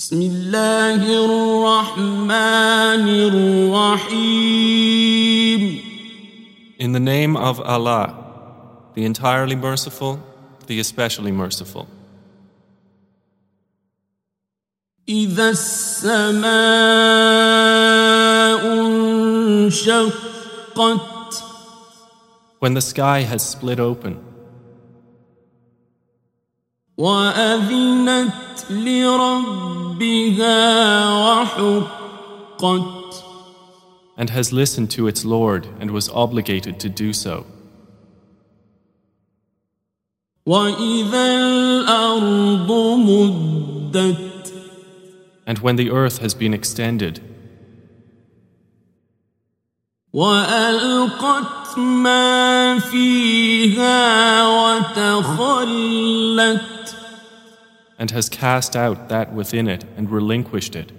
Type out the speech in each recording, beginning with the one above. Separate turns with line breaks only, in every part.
بسم الله الرحمن الرحيم
In the name of Allah, the entirely merciful, the especially merciful.
إذا السماء انشقت
When the sky has split open
وأذنت لربها وحقت
and has listened to its Lord and was obligated to do so.
وإذا الأرض مدت
And when the earth has been extended
وألقت ما فيها وتخلت
and has cast out that within it and relinquished it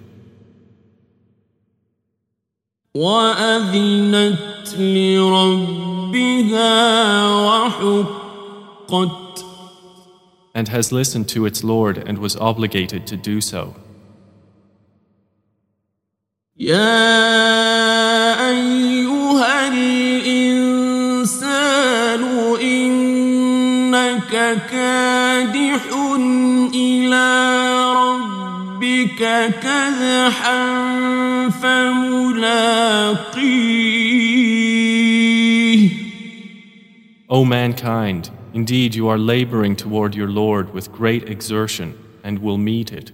وأذنت لربها وحقت
and has listened to its Lord and was obligated to do so.
يا أيها الإنسان إنك كادح إلى ربك كدحا فملاقيه
O mankind, indeed you are laboring toward your Lord with great exertion and will meet it.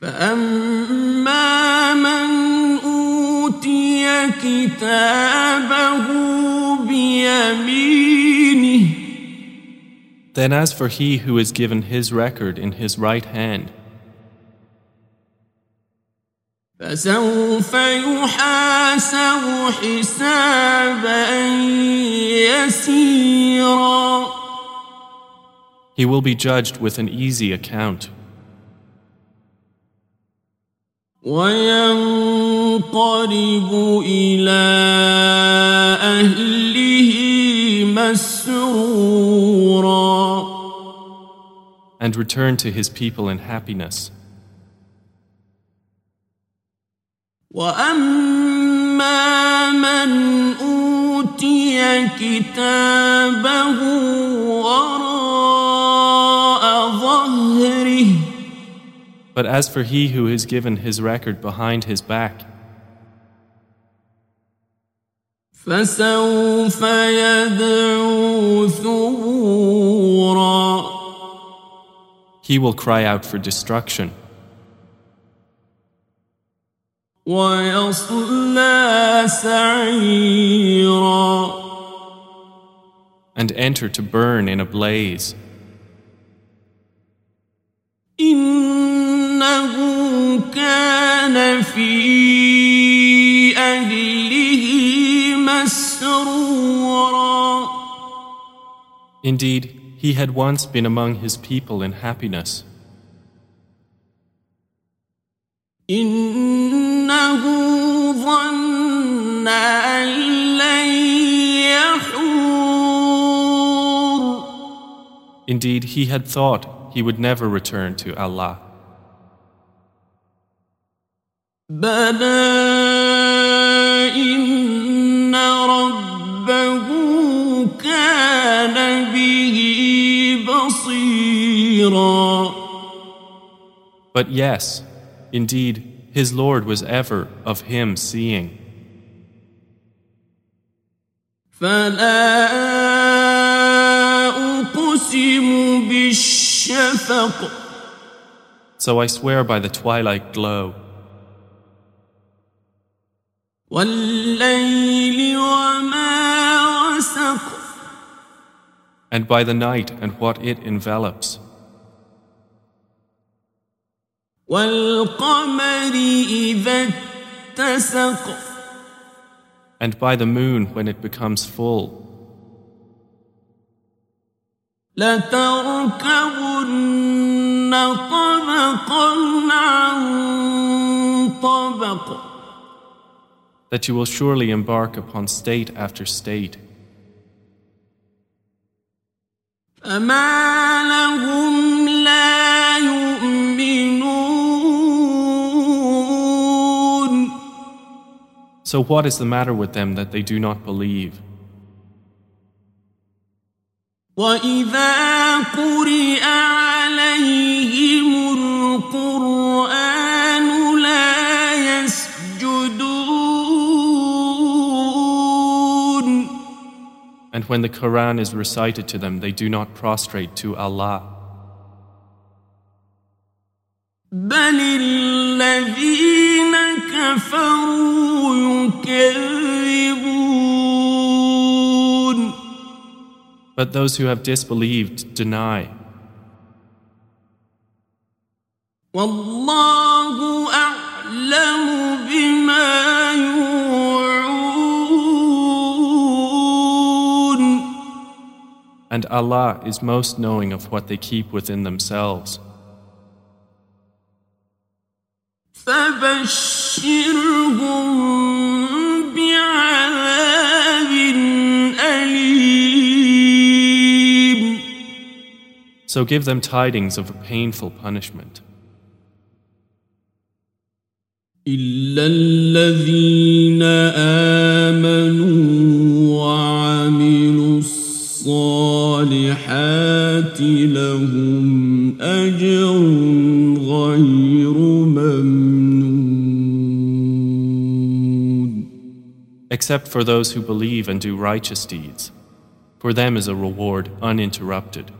فأما من أوتي كتابه
Then as for he who is given his record in his right hand,
فسوف يحاسب حسابا يسيرا
he will be judged with an easy account
وينقلب إلى
and return to his people in happiness.
وأما من أوتي كتابه وراء ظهره
But as for he who is given his record behind his back,
فسوف يدعو ثبورا
he will cry out for destruction. And enter to burn in a blaze. Indeed, he had once been among his people in happiness.
إنه ظن أن لن يحور
Indeed, he had thought he would never return to Allah.
بلى
But yes, indeed, his Lord was ever of him seeing. So I swear by the twilight glow. And by the night and what it envelops. and by the moon when it becomes full,
لتركبن طبقا عن طبق
that you will surely embark upon state after state.
فما لهم
So what is the matter with them that they do not believe?
وإذا قرئ عليهم القرآن لا يسجدون
And when the Quran is recited to them, they do not prostrate to Allah.
بل الذين كفروا يكذبون
But those who have disbelieved deny.
والله أعلم بما يوعون
And Allah is most knowing of what they keep within themselves.
فبشرهم بعذاب أليم
So give them tidings of a painful punishment.
إلا الذين آمنوا وعملوا الصالحات لهم أجر غير ممنون
Except for those who believe and do righteous deeds. For them is a reward uninterrupted.